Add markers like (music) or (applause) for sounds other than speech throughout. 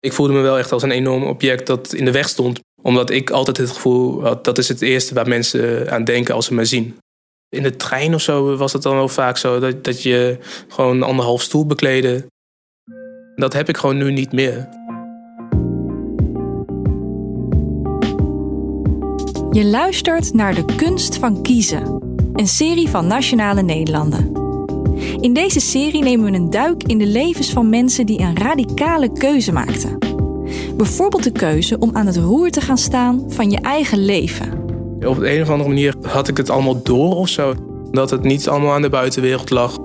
Ik voelde me wel echt als een enorm object dat in de weg stond. Omdat ik altijd het gevoel had, dat is het eerste waar mensen aan denken als ze me zien. In de trein of zo was het dan wel vaak zo dat, dat je gewoon anderhalf stoel bekleden. Dat heb ik gewoon nu niet meer. Je luistert naar De Kunst van Kiezen, een serie van Nationale Nederlanden. In deze serie nemen we een duik in de levens van mensen die een radicale keuze maakten. Bijvoorbeeld de keuze om aan het roer te gaan staan van je eigen leven. Op de een of andere manier had ik het allemaal door of zo. Dat het niet allemaal aan de buitenwereld lag.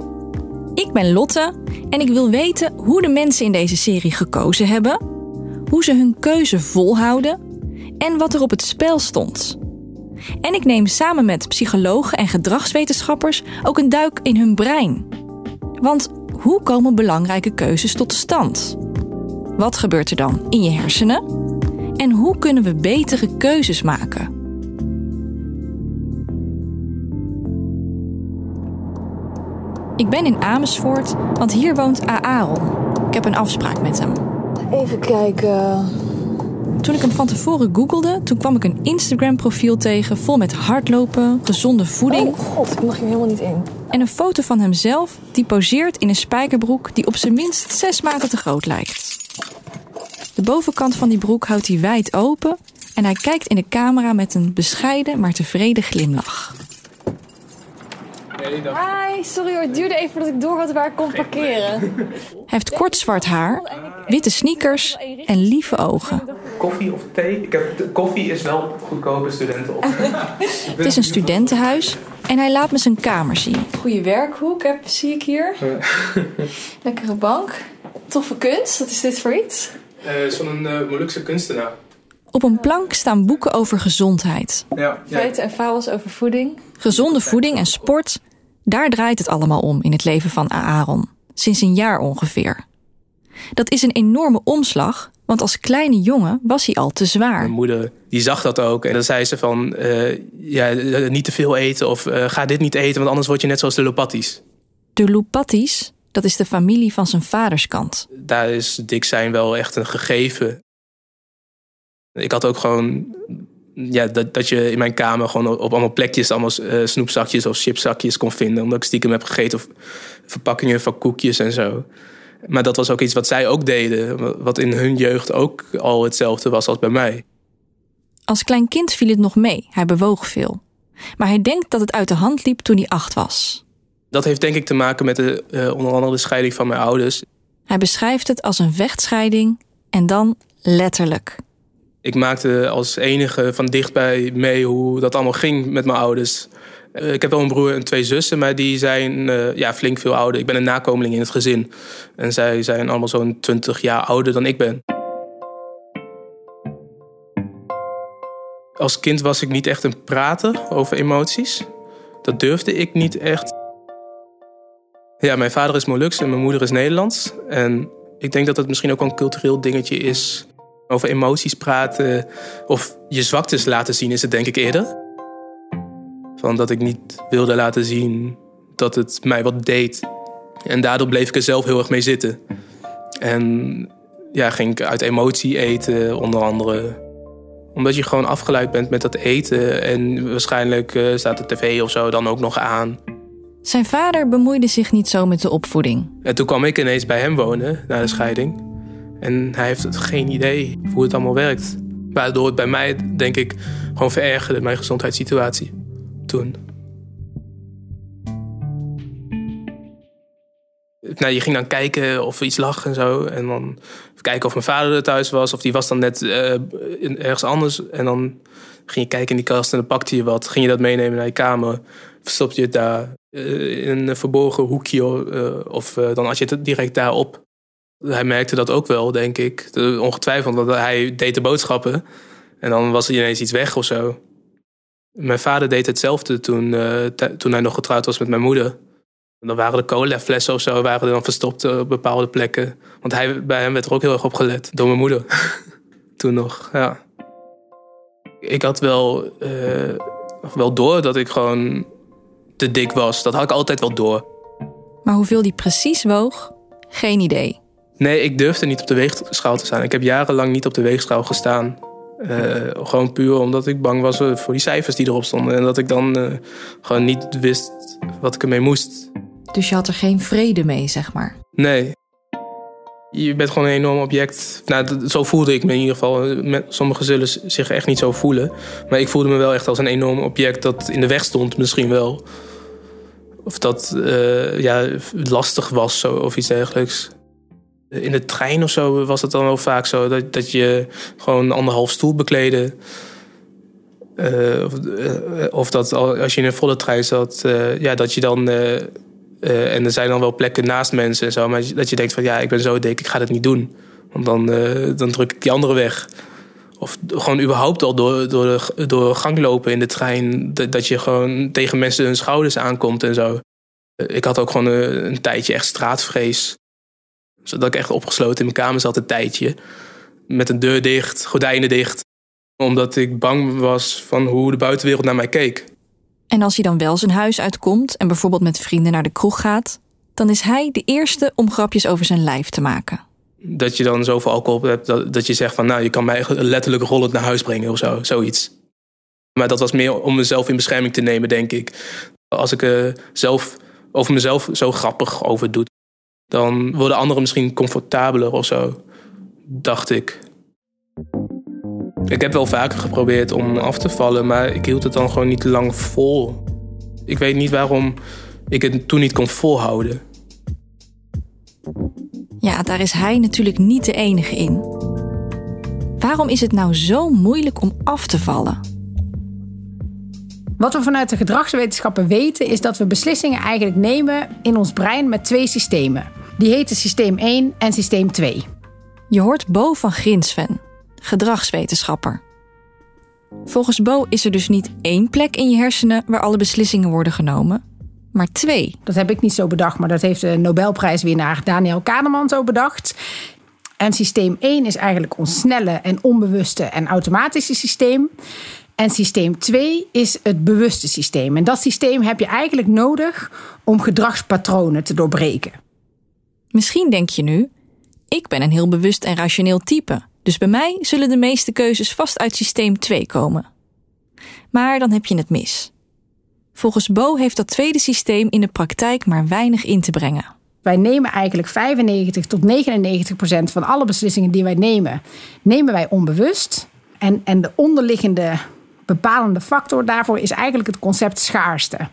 Ik ben Lotte en ik wil weten hoe de mensen in deze serie gekozen hebben, hoe ze hun keuze volhouden en wat er op het spel stond. En ik neem samen met psychologen en gedragswetenschappers ook een duik in hun brein. Want hoe komen belangrijke keuzes tot stand? Wat gebeurt er dan in je hersenen? En hoe kunnen we betere keuzes maken? Ik ben in Amersfoort, want hier woont Aaron. Ik heb een afspraak met hem. Even kijken. Toen ik hem van tevoren googelde, toen kwam ik een Instagram-profiel tegen vol met hardlopen, gezonde voeding. Oh god, ik mag hier helemaal niet in. En een foto van hemzelf die poseert in een spijkerbroek die op zijn minst zes maten te groot lijkt. De bovenkant van die broek houdt hij wijd open en hij kijkt in de camera met een bescheiden maar tevreden glimlach. Hi, sorry hoor, het duurde even voordat ik door had waar ik kon parkeren. Hij heeft kort zwart haar, witte sneakers en lieve ogen. Koffie of thee? Ik heb, koffie is wel goedkope studenten. (laughs) Het is een studentenhuis en hij laat me zijn kamer zien. Goeie werkhoek heb, zie ik hier. (laughs) Lekkere bank. Toffe kunst, wat is dit voor iets? Uh, Zo'n uh, Molukse kunstenaar. Op een plank staan boeken over gezondheid. Ja, Feiten en fabels over voeding. Gezonde voeding en sport, daar draait het allemaal om in het leven van Aaron. Sinds een jaar ongeveer. Dat is een enorme omslag, want als kleine jongen was hij al te zwaar. Mijn moeder die zag dat ook en dan zei ze van uh, ja, niet te veel eten of uh, ga dit niet eten, want anders word je net zoals de Lopattis. De Lopattis, dat is de familie van zijn vaderskant. Daar is dik zijn wel echt een gegeven. Ik had ook gewoon ja, dat, dat je in mijn kamer gewoon op allemaal plekjes allemaal uh, snoepzakjes of chipzakjes kon vinden. Omdat ik stiekem heb gegeten of verpakkingen van koekjes en zo. Maar dat was ook iets wat zij ook deden. Wat in hun jeugd ook al hetzelfde was als bij mij. Als klein kind viel het nog mee. Hij bewoog veel. Maar hij denkt dat het uit de hand liep toen hij acht was. Dat heeft denk ik te maken met de, uh, onder andere de scheiding van mijn ouders. Hij beschrijft het als een vechtscheiding en dan letterlijk. Ik maakte als enige van dichtbij mee hoe dat allemaal ging met mijn ouders. Uh, ik heb wel een broer en twee zussen, maar die zijn uh, ja, flink veel ouder. Ik ben een nakomeling in het gezin. En zij zijn allemaal zo'n 20 jaar ouder dan ik ben. Als kind was ik niet echt een prater over emoties. Dat durfde ik niet echt. Ja, mijn vader is Moluks en mijn moeder is Nederlands. En ik denk dat het misschien ook een cultureel dingetje is. Over emoties praten of je zwaktes laten zien is het denk ik eerder. Van dat ik niet wilde laten zien dat het mij wat deed. En daardoor bleef ik er zelf heel erg mee zitten. En ja, ging ik uit emotie eten, onder andere. Omdat je gewoon afgeleid bent met dat eten. En waarschijnlijk uh, staat de tv of zo dan ook nog aan. Zijn vader bemoeide zich niet zo met de opvoeding. En toen kwam ik ineens bij hem wonen na de scheiding. En hij heeft geen idee hoe het allemaal werkt. Waardoor het bij mij, denk ik, gewoon verergerde mijn gezondheidssituatie toen. Nou, je ging dan kijken of er iets lag en zo. En dan kijken of mijn vader er thuis was. Of die was dan net uh, ergens anders. En dan ging je kijken in die kast en dan pakte je wat. Ging je dat meenemen naar je kamer. Verstopte je het daar uh, in een verborgen hoekje. Uh, of dan had je het direct daarop. Hij merkte dat ook wel, denk ik. Ongetwijfeld, want hij deed de boodschappen. En dan was er ineens iets weg of zo. Mijn vader deed hetzelfde toen, uh, toen hij nog getrouwd was met mijn moeder. En dan waren de colaflessen of zo waren dan verstopt op bepaalde plekken. Want hij, bij hem werd er ook heel erg op gelet. Door mijn moeder. (laughs) toen nog, ja. Ik had wel, uh, wel door dat ik gewoon te dik was. Dat had ik altijd wel door. Maar hoeveel die precies woog, geen idee. Nee, ik durfde niet op de weegschaal te staan. Ik heb jarenlang niet op de weegschaal gestaan. Uh, gewoon puur omdat ik bang was voor die cijfers die erop stonden. En dat ik dan uh, gewoon niet wist wat ik ermee moest. Dus je had er geen vrede mee, zeg maar? Nee. Je bent gewoon een enorm object. Nou, zo voelde ik me in ieder geval. Sommigen zullen zich echt niet zo voelen. Maar ik voelde me wel echt als een enorm object dat in de weg stond, misschien wel. Of dat uh, ja, lastig was zo, of iets dergelijks. In de trein of zo was het dan wel vaak zo dat, dat je gewoon anderhalf stoel bekleedde. Uh, of, uh, of, dat als je in een volle trein zat, uh, ja, dat je dan. en er zijn dan wel plekken naast mensen en zo, maar dat je denkt van ja, ik ben zo dik, ik ga dat niet doen. Want dan, dan druk ik die anderen weg. Of gewoon überhaupt al door, door, de, door gang lopen in de trein, dat, dat je gewoon tegen mensen hun schouders aankomt en zo. Ik had ook gewoon een tijdje echt straatvrees zodat ik echt opgesloten in mijn kamer zat een tijdje. Met een deur dicht, gordijnen dicht. Omdat ik bang was van hoe de buitenwereld naar mij keek. En als hij dan wel zijn huis uitkomt en bijvoorbeeld met vrienden naar de kroeg gaat, dan is hij de eerste om grapjes over zijn lijf te maken. Dat je dan zoveel alcohol hebt dat, dat je zegt van nou, je kan mij letterlijk rollend naar huis brengen of zo, zoiets. Maar dat was meer om mezelf in bescherming te nemen, denk ik. Als ik er zelf over mezelf zo grappig over doe, dan worden anderen misschien comfortabeler of zo, dacht ik. Ik heb wel vaker geprobeerd om af te vallen, maar ik hield het dan gewoon niet lang vol. Ik weet niet waarom ik het toen niet kon volhouden. Ja, daar is hij natuurlijk niet de enige in. Waarom is het nou zo moeilijk om af te vallen? Wat we vanuit de gedragswetenschappen weten is dat we beslissingen eigenlijk nemen in ons brein met twee systemen. Die heten systeem 1 en systeem 2. Je hoort Bo van Grinsven, gedragswetenschapper. Volgens Bo is er dus niet één plek in je hersenen waar alle beslissingen worden genomen, maar twee. Dat heb ik niet zo bedacht, maar dat heeft de Nobelprijswinnaar Daniel Kahneman zo bedacht. En systeem 1 is eigenlijk ons snelle en onbewuste en automatische systeem. En systeem 2 is het bewuste systeem. En dat systeem heb je eigenlijk nodig om gedragspatronen te doorbreken. Misschien denk je nu: ik ben een heel bewust en rationeel type, dus bij mij zullen de meeste keuzes vast uit systeem 2 komen. Maar dan heb je het mis. Volgens Bo heeft dat tweede systeem in de praktijk maar weinig in te brengen. Wij nemen eigenlijk 95 tot 99 procent van alle beslissingen die wij nemen, nemen wij onbewust. En, en de onderliggende bepalende factor daarvoor is eigenlijk het concept schaarste.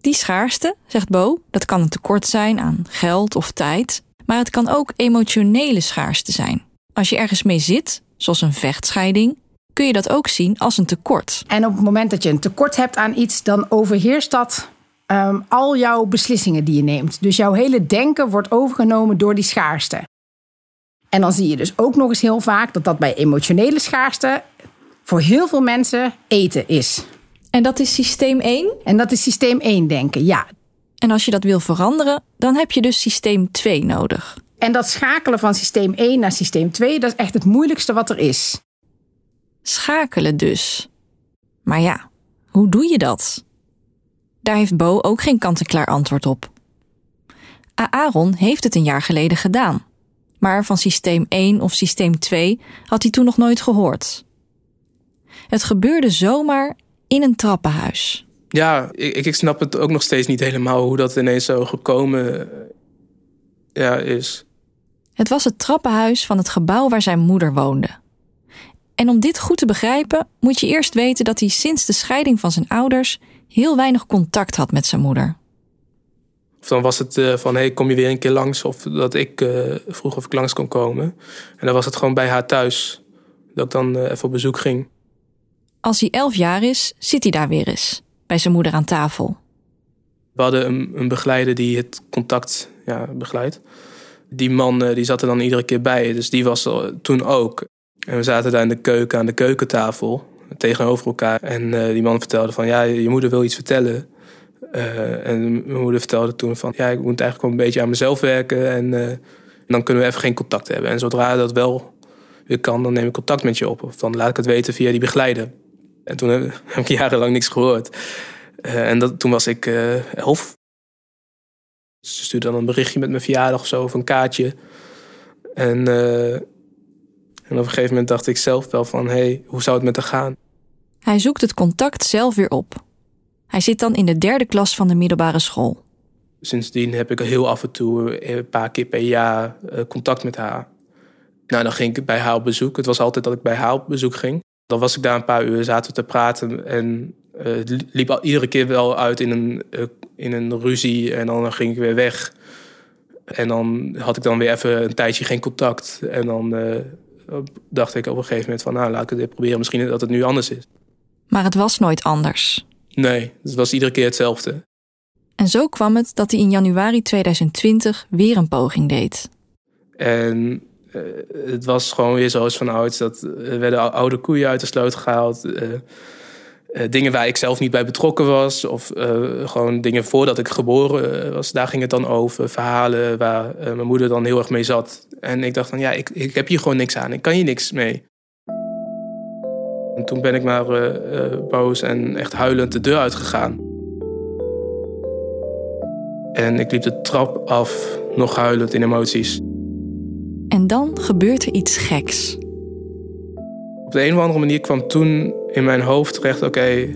Die schaarste, zegt Bo, dat kan een tekort zijn aan geld of tijd, maar het kan ook emotionele schaarste zijn. Als je ergens mee zit, zoals een vechtscheiding, kun je dat ook zien als een tekort. En op het moment dat je een tekort hebt aan iets, dan overheerst dat um, al jouw beslissingen die je neemt. Dus jouw hele denken wordt overgenomen door die schaarste. En dan zie je dus ook nog eens heel vaak dat dat bij emotionele schaarste voor heel veel mensen eten is. En dat is systeem 1? En dat is systeem 1 denken, ja. En als je dat wil veranderen, dan heb je dus systeem 2 nodig. En dat schakelen van systeem 1 naar systeem 2, dat is echt het moeilijkste wat er is. Schakelen dus. Maar ja, hoe doe je dat? Daar heeft Bo ook geen kant-en-klaar antwoord op. Aaron heeft het een jaar geleden gedaan. Maar van systeem 1 of systeem 2 had hij toen nog nooit gehoord. Het gebeurde zomaar in een trappenhuis ja, ik, ik snap het ook nog steeds niet helemaal hoe dat ineens zo gekomen eh, ja, is. Het was het trappenhuis van het gebouw waar zijn moeder woonde. En om dit goed te begrijpen, moet je eerst weten dat hij sinds de scheiding van zijn ouders heel weinig contact had met zijn moeder. Of dan was het uh, van, hey, kom je weer een keer langs? Of dat ik uh, vroeg of ik langs kon komen. En dan was het gewoon bij haar thuis. Dat ik dan even op bezoek ging. Als hij elf jaar is, zit hij daar weer eens bij zijn moeder aan tafel. We hadden een, begeleider die het contact ja, begeleidt. Die man eh, die zat er dan iedere keer bij, dus die was er toen ook. En we zaten daar in de keuken aan de keukentafel tegenover elkaar. En uh, die man vertelde van ja, je moeder wil iets vertellen. Uh, en mijn moeder vertelde toen van ja, ik moet eigenlijk wel een beetje aan mezelf werken. En dan kunnen we even geen contact hebben. En zodra dat wel weer kan, dan neem ik contact met je op. Of dan laat ik het weten via die begeleider. En toen (laughs) heb, ik jarenlang niks gehoord. Uh, en dat, toen was ik uh, elf. Ze stuurde dan een berichtje met mijn verjaardag of zo, of een kaartje. En, uh, en op een gegeven moment dacht ik zelf wel van... hé, hey, hoe zou het met haar gaan? Hij zoekt het contact zelf weer op. Hij zit dan in de derde klas van de middelbare school. Sindsdien heb ik heel af en toe, eh, een paar keer per jaar, eh, contact met haar. Nou, dan ging ik bij haar op bezoek. Het was altijd dat ik bij haar op bezoek ging. Dan was ik daar een paar uur, zaten we te praten en uh, liep al iedere keer wel uit in een, in een ruzie. En dan ging ik weer weg. En dan had ik dan weer even een tijdje geen contact. En dan dacht ik op een gegeven moment van, nou, laat ik het proberen. Misschien dat het nu anders is. Maar het was nooit anders. Nee, het was iedere keer hetzelfde. En zo kwam het dat hij in januari 2020 weer een poging deed. En uh, het was gewoon weer zoals van ouds. Dat er werden oude koeien uit de sloot gehaald. Uh, dingen waar ik zelf niet bij betrokken was. Of gewoon dingen voordat ik geboren was. Daar ging het dan over. Verhalen waar mijn moeder dan heel erg mee zat. En ik dacht van ja, ik, ik heb hier gewoon niks aan. Ik kan hier niks mee. En toen ben ik maar boos en echt huilend de deur uitgegaan. En ik liep de trap af, nog huilend in emoties. En dan gebeurt er iets geks. Op de een of andere manier kwam toen in mijn hoofd terecht: oké,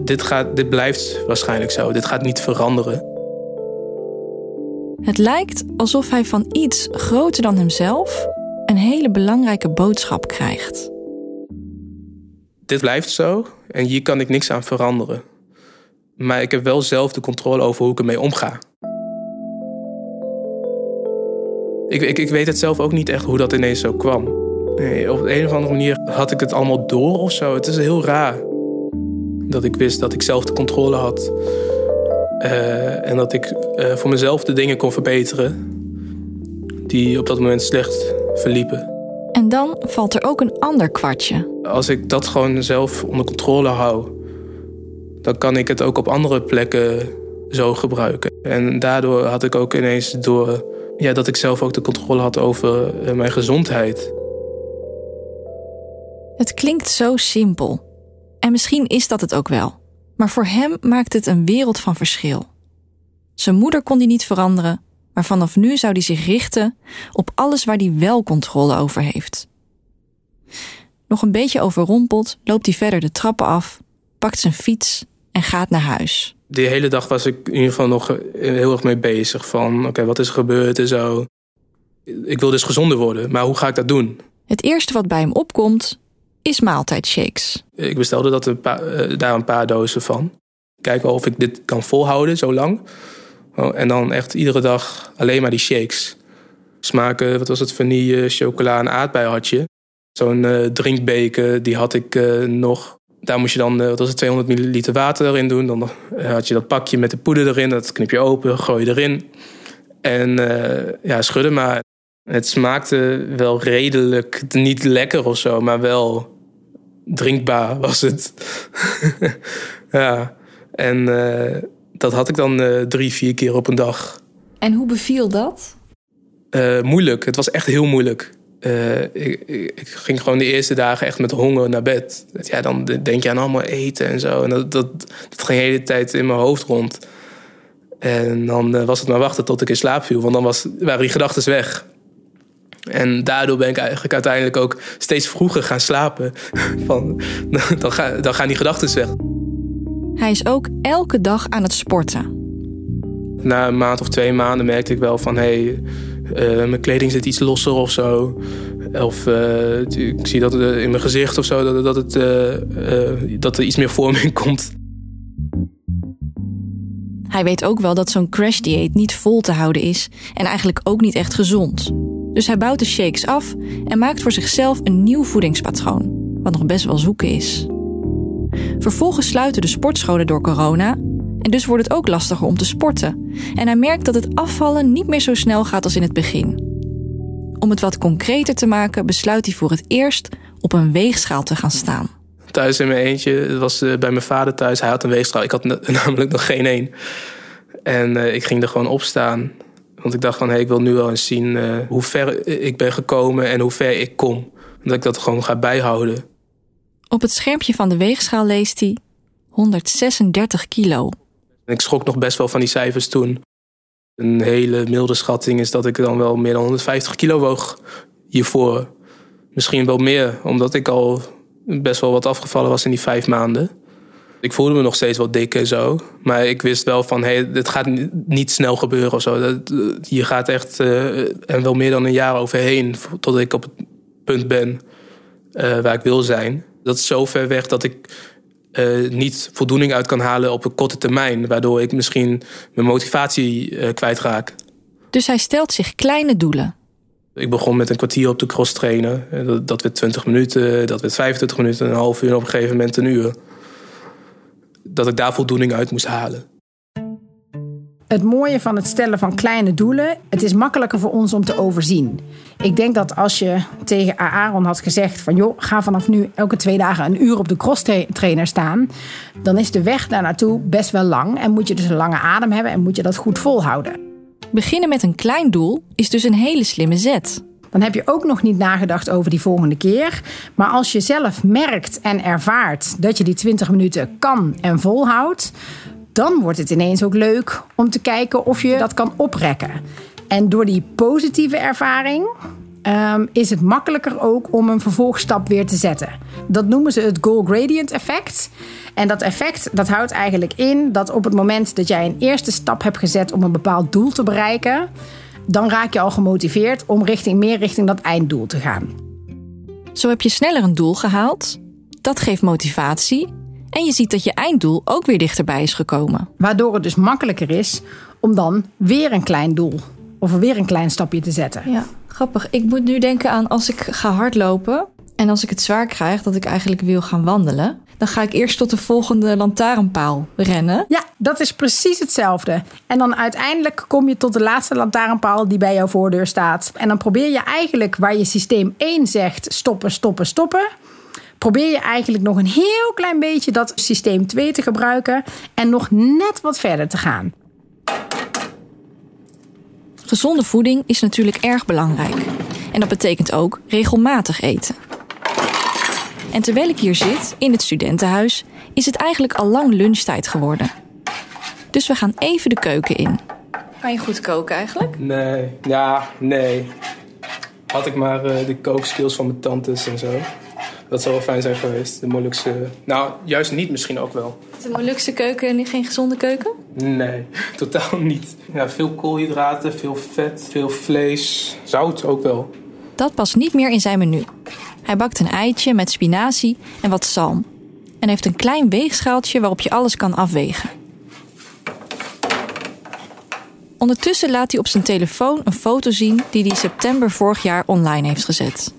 dit, gaat, dit blijft waarschijnlijk zo. Dit gaat niet veranderen. Het lijkt alsof hij van iets groter dan hemzelf een hele belangrijke boodschap krijgt. Dit blijft zo en hier kan ik niks aan veranderen. Maar ik heb wel zelf de controle over hoe ik ermee omga. Ik, ik, ik weet het zelf ook niet echt hoe dat ineens zo kwam. Nee, op een of andere manier had ik het allemaal door of zo. Het is heel raar. Dat ik wist dat ik zelf de controle had. Uh, en dat ik uh, voor mezelf de dingen kon verbeteren. Die op dat moment slecht verliepen. En dan valt er ook een ander kwartje. Als ik dat gewoon zelf onder controle hou dan kan ik het ook op andere plekken zo gebruiken. En daardoor had ik ook ineens door ja, dat ik zelf ook de controle had over eh, mijn gezondheid. Het klinkt zo simpel. En misschien is dat het ook wel. Maar voor hem maakt het een wereld van verschil. Zijn moeder kon hij niet veranderen, maar vanaf nu zou hij zich richten op alles waar hij wel controle over heeft. Nog een beetje overrompeld loopt hij verder de trappen af, pakt zijn fiets en gaat naar huis. Die hele dag was ik in ieder geval nog heel erg mee bezig. Van oké, wat is er gebeurd en zo. Ik wil dus gezonder worden, maar hoe ga ik dat doen? Het eerste wat bij hem opkomt is maaltijdshakes. Ik bestelde dat een paar, eh, daar een paar dozen van. Kijken of ik dit kan volhouden zo lang. Oh, en dan echt iedere dag alleen maar die shakes. Smaken, wat was het, vanille, chocola en aardbei had je. Zo'n uh, drinkbeker, die had ik nog daar moest je dan, eh, wat was het, 200 milliliter water erin doen. Dan eh, had je dat pakje met de poeder erin. Dat knip je open, gooi je erin. En uh, ja, schudden maar. Het smaakte wel redelijk, niet lekker of zo, maar wel drinkbaar was het. (laughs) ja, en uh, dat had ik dan uh, drie, vier keer op een dag. En hoe beviel dat? moeilijk. Het was echt heel moeilijk. Uh, ik, ik, ging gewoon de eerste dagen echt met honger naar bed. Ja, dan denk je aan allemaal eten en zo. En dat, dat, dat ging de hele tijd in mijn hoofd rond. En dan uh, was het maar wachten tot ik in slaap viel. Want dan was, waren die gedachten weg. En daardoor ben ik eigenlijk uiteindelijk ook steeds vroeger gaan slapen. (laughs) Van, (laughs) dan, ga, dan gaan die gedachten weg. Hij is ook elke dag aan het sporten. Na een maand of twee maanden merkte ik wel van... Hey, mijn kleding zit iets losser of zo. Of uh, ik zie dat in mijn gezicht of zo dat, dat, het, dat er iets meer vorm in komt. Hij weet ook wel dat zo'n crash-dieet niet vol te houden is en eigenlijk ook niet echt gezond. Dus hij bouwt de shakes af en maakt voor zichzelf een nieuw voedingspatroon, wat nog best wel zoeken is. Vervolgens sluiten de sportscholen door corona en dus wordt het ook lastiger om te sporten. En hij merkt dat het afvallen niet meer zo snel gaat als in het begin. Om het wat concreter te maken, besluit hij voor het eerst op een weegschaal te gaan staan. Thuis in mijn eentje, het was eh, bij mijn vader thuis. Hij had een weegschaal, ik had (laughs) namelijk nog geen één. En uh, ik ging er gewoon op staan. Want ik dacht van, hey, ik wil nu wel eens zien uh, hoe ver ik ben gekomen en hoe ver ik kom. Dat ik dat gewoon ga bijhouden. Op het schermpje van de weegschaal leest hij 136 kilo. Ik schrok nog best wel van die cijfers toen. Een hele milde schatting is dat ik dan wel meer dan 150 kilo woog hiervoor. Misschien wel meer, omdat ik al best wel wat afgevallen was in die vijf maanden. Ik voelde me nog steeds wel dik en zo. Maar ik wist wel van, hey, dit gaat niet snel gebeuren of zo. Dat, je gaat echt, uh, en wel meer dan een jaar overheen... tot ik op het punt ben uh, waar ik wil zijn. Dat is zo ver weg dat ik uh, niet voldoening uit kan halen op een korte termijn. Waardoor ik misschien mijn motivatie uh, kwijtraak. Dus hij stelt zich kleine doelen. Ik begon met een kwartier op de cross trainen. Dat, dat werd 20 minuten, dat werd 25 minuten, een half uur en op een gegeven moment een uur. Dat ik daar voldoening uit moest halen. Het mooie van het stellen van kleine doelen, het is makkelijker voor ons om te overzien. Ik denk dat als je tegen Aaron had gezegd van joh, ga vanaf nu elke twee dagen een uur op de crosstrainer staan, dan is de weg daar naartoe best wel lang en moet je dus een lange adem hebben en moet je dat goed volhouden. Beginnen met een klein doel is dus een hele slimme zet. Dan heb je ook nog niet nagedacht over die volgende keer. Maar als je zelf merkt en ervaart dat je die 20 minuten kan en volhoudt, dan wordt het ineens ook leuk om te kijken of je dat kan oprekken. En door die positieve ervaring um, is het makkelijker ook om een vervolgstap weer te zetten. Dat noemen ze het goal gradient effect. En dat effect dat houdt eigenlijk in dat op het moment dat jij een eerste stap hebt gezet om een bepaald doel te bereiken, dan raak je al gemotiveerd om richting, meer richting dat einddoel te gaan. Zo heb je sneller een doel gehaald. Dat geeft motivatie. En je ziet dat je einddoel ook weer dichterbij is gekomen. Waardoor het dus makkelijker is om dan weer een klein doel of weer een klein stapje te zetten. Ja, grappig. Ik moet nu denken aan als ik ga hardlopen en als ik het zwaar krijg dat ik eigenlijk wil gaan wandelen dan ga ik eerst tot de volgende lantaarnpaal rennen. Ja, dat is precies hetzelfde. En dan uiteindelijk kom je tot de laatste lantaarnpaal die bij jouw voordeur staat. En dan probeer je eigenlijk waar je systeem 1 zegt stoppen, stoppen, stoppen. Probeer je eigenlijk nog een heel klein beetje dat systeem 2 te gebruiken en nog net wat verder te gaan. Gezonde voeding is natuurlijk erg belangrijk. En dat betekent ook regelmatig eten. En terwijl ik hier zit, in het studentenhuis, is het eigenlijk al lang lunchtijd geworden. Dus we gaan even de keuken in. Kan je goed koken eigenlijk? Nee, ja, nee. Had ik maar uh, de kookskills van mijn tantes en zo. Dat zou wel fijn zijn geweest. De Molukse... Nou, juist niet misschien ook wel. Is de Molukse keuken geen gezonde keuken? Nee, (laughs) totaal niet. Ja, veel koolhydraten, veel vet, veel vlees. Zout ook wel. Dat past niet meer in zijn menu. Hij bakt een eitje met spinazie en wat zalm. En heeft een klein weegschaaltje waarop je alles kan afwegen. Ondertussen laat hij op zijn telefoon een foto zien die hij september vorig jaar online heeft gezet.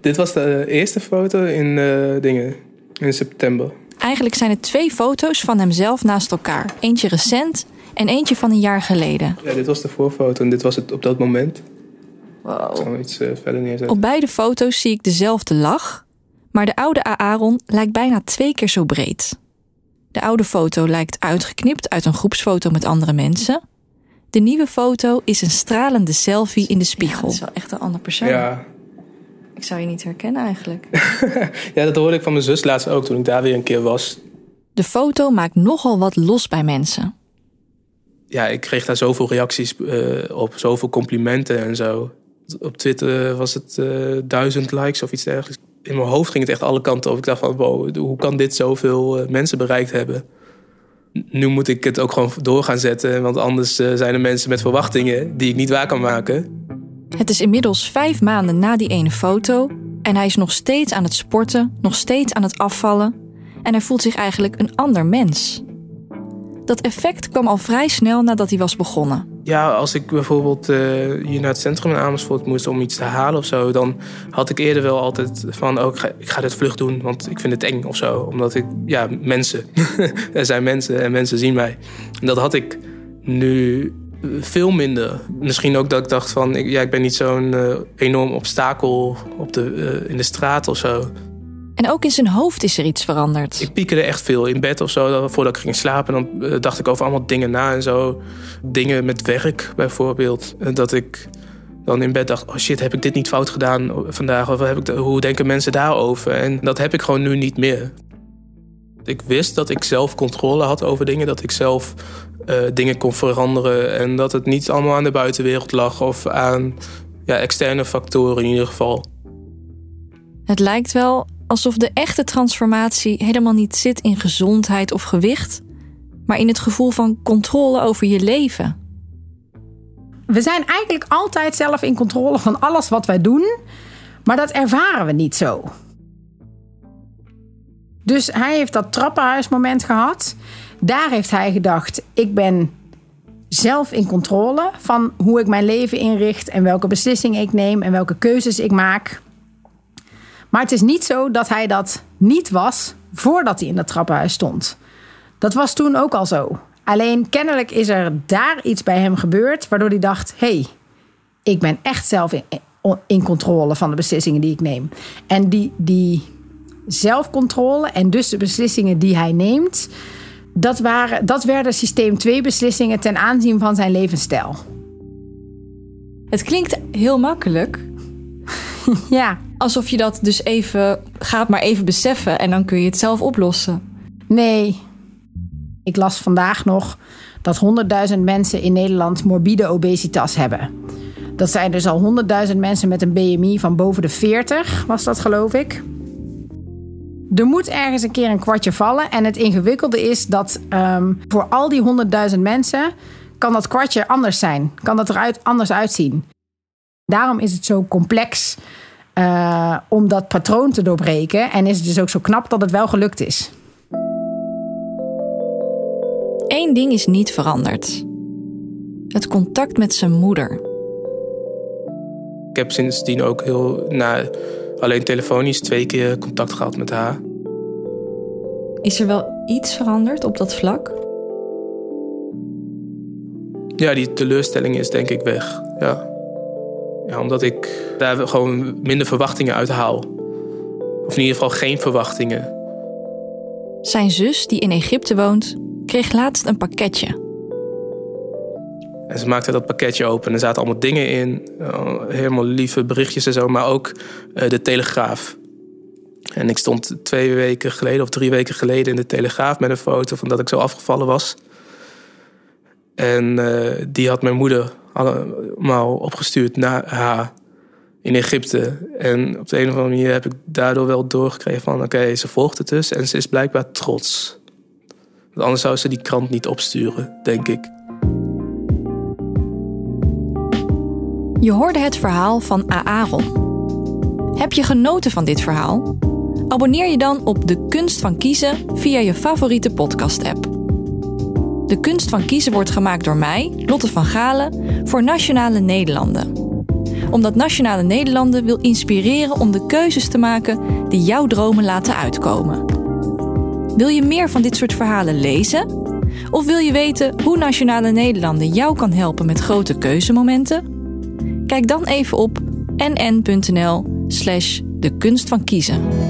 Dit was de eerste foto in uh, dingen in september. Eigenlijk zijn het twee foto's van hemzelf naast elkaar. Eentje recent en eentje van een jaar geleden. Ja, dit was de voorfoto en dit was het op dat moment. Wow. iets uh, verder neerzetten. Op beide foto's zie ik dezelfde lach, maar de oude Aaron lijkt bijna twee keer zo breed. De oude foto lijkt uitgeknipt uit een groepsfoto met andere mensen. De nieuwe foto is een stralende selfie in de spiegel. Ja, dat is wel echt een ander persoon. Ja. Ik zou je niet herkennen eigenlijk. (laughs) ja, dat hoorde ik van mijn zus laatst ook toen ik daar weer een keer was. De foto maakt nogal wat los bij mensen. Ja, ik kreeg daar zoveel reacties uh, op, zoveel complimenten en zo op Twitter was het uh, duizend likes of iets dergelijks. In mijn hoofd ging het echt alle kanten op. Ik dacht van, wow, hoe kan dit zoveel uh, mensen bereikt hebben? Nu moet ik het ook gewoon door gaan zetten. Want anders uh, zijn er mensen met verwachtingen die ik niet waar kan maken. Het is inmiddels vijf maanden na die ene foto. En hij is nog steeds aan het sporten, nog steeds aan het afvallen. En hij voelt zich eigenlijk een ander mens. Dat effect kwam al vrij snel nadat hij was begonnen. Ja, als ik bijvoorbeeld uh, hier naar het centrum in Amersfoort moest om iets te halen of zo, dan had ik eerder wel altijd van, oh, ik ga, dit vlug doen, want ik vind het eng of zo. Omdat ik, ja, mensen. (laughs) er zijn mensen en mensen zien mij. En dat had ik nu veel minder. Misschien ook dat ik dacht van, ik, ja, ik ben niet zo'n uh, enorm obstakel op de, uh, in de straat of zo. En ook in zijn hoofd is er iets veranderd. Ik piekerde echt veel in bed of zo. Voordat ik ging slapen, dan eh, dacht ik over allemaal dingen na en zo. Dingen met werk bijvoorbeeld. Dat ik dan in bed dacht: oh shit, heb ik dit niet fout gedaan vandaag? Of heb ik, hoe denken mensen daarover? En dat heb ik gewoon nu niet meer. Ik wist dat ik zelf controle had over dingen, dat ik zelf uh, dingen kon veranderen en dat het niet allemaal aan de buitenwereld lag of aan ja, externe factoren in ieder geval. Het lijkt wel alsof de echte transformatie helemaal niet zit in gezondheid of gewicht, maar in het gevoel van controle over je leven. We zijn eigenlijk altijd zelf in controle van alles wat wij doen, maar dat ervaren we niet zo. Dus hij heeft dat trappenhuismoment gehad. Daar heeft hij gedacht: ik ben zelf in controle van hoe ik mijn leven inricht en welke beslissingen ik neem en welke keuzes ik maak. Maar het is niet zo dat hij dat niet was voordat hij in dat trappenhuis stond. Dat was toen ook al zo. Alleen kennelijk is er daar iets bij hem gebeurd waardoor hij dacht: hé, hey, ik ben echt zelf in, in controle van de beslissingen die ik neem. En die, die zelfcontrole en dus de beslissingen die hij neemt, dat, waren, dat werden systeem 2 beslissingen ten aanzien van zijn levensstijl. Het klinkt heel makkelijk. (laughs) ja. Alsof je dat dus even gaat maar even beseffen en dan kun je het zelf oplossen. Nee. Ik las vandaag nog dat 100.000 mensen in Nederland morbide obesitas hebben. Dat zijn dus al 100.000 mensen met een BMI van boven de 40, was dat geloof ik. Er moet ergens een keer een kwartje vallen. En het ingewikkelde is dat um, voor al die 100.000 mensen kan dat kwartje anders zijn. Kan dat eruit anders uitzien. Daarom is het zo complex uh, om dat patroon te doorbreken. En is het dus ook zo knap dat het wel gelukt is. Eén ding is niet veranderd. Het contact met zijn moeder. Ik heb sindsdien ook heel na alleen telefonisch twee keer contact gehad met haar. Is er wel iets veranderd op dat vlak? Ja, die teleurstelling is denk ik weg. Ja. Ja omdat ik daar gewoon minder verwachtingen uit haal. Of in ieder geval geen verwachtingen. Zijn zus, die in Egypte woont, kreeg laatst een pakketje. En ze maakte dat pakketje open en er zaten allemaal dingen in. Uh, helemaal lieve berichtjes en zo, maar ook uh, de Telegraaf. En ik stond twee weken geleden of drie weken geleden in de Telegraaf met een foto van dat ik zo afgevallen was. En uh, die had mijn moeder allemaal opgestuurd naar haar in Egypte. En op de een of andere manier heb ik daardoor wel doorgekregen van... oké, ze volgt het dus en ze is blijkbaar trots. Want anders zou ze die krant niet opsturen, denk ik. Je hoorde het verhaal van Aaron. Heb je genoten van dit verhaal? Abonneer je dan op De Kunst van Kiezen via je favoriete podcast-app. De Kunst van Kiezen wordt gemaakt door mij, Lotte van Galen, voor Nationale Nederlanden. Omdat Nationale Nederlanden wil inspireren om de keuzes te maken die jouw dromen laten uitkomen. Wil je meer van dit soort verhalen lezen? Of wil je weten hoe Nationale Nederlanden jou kan helpen met grote keuzemomenten? Kijk dan even op nn.nl slash de kunst van kiezen.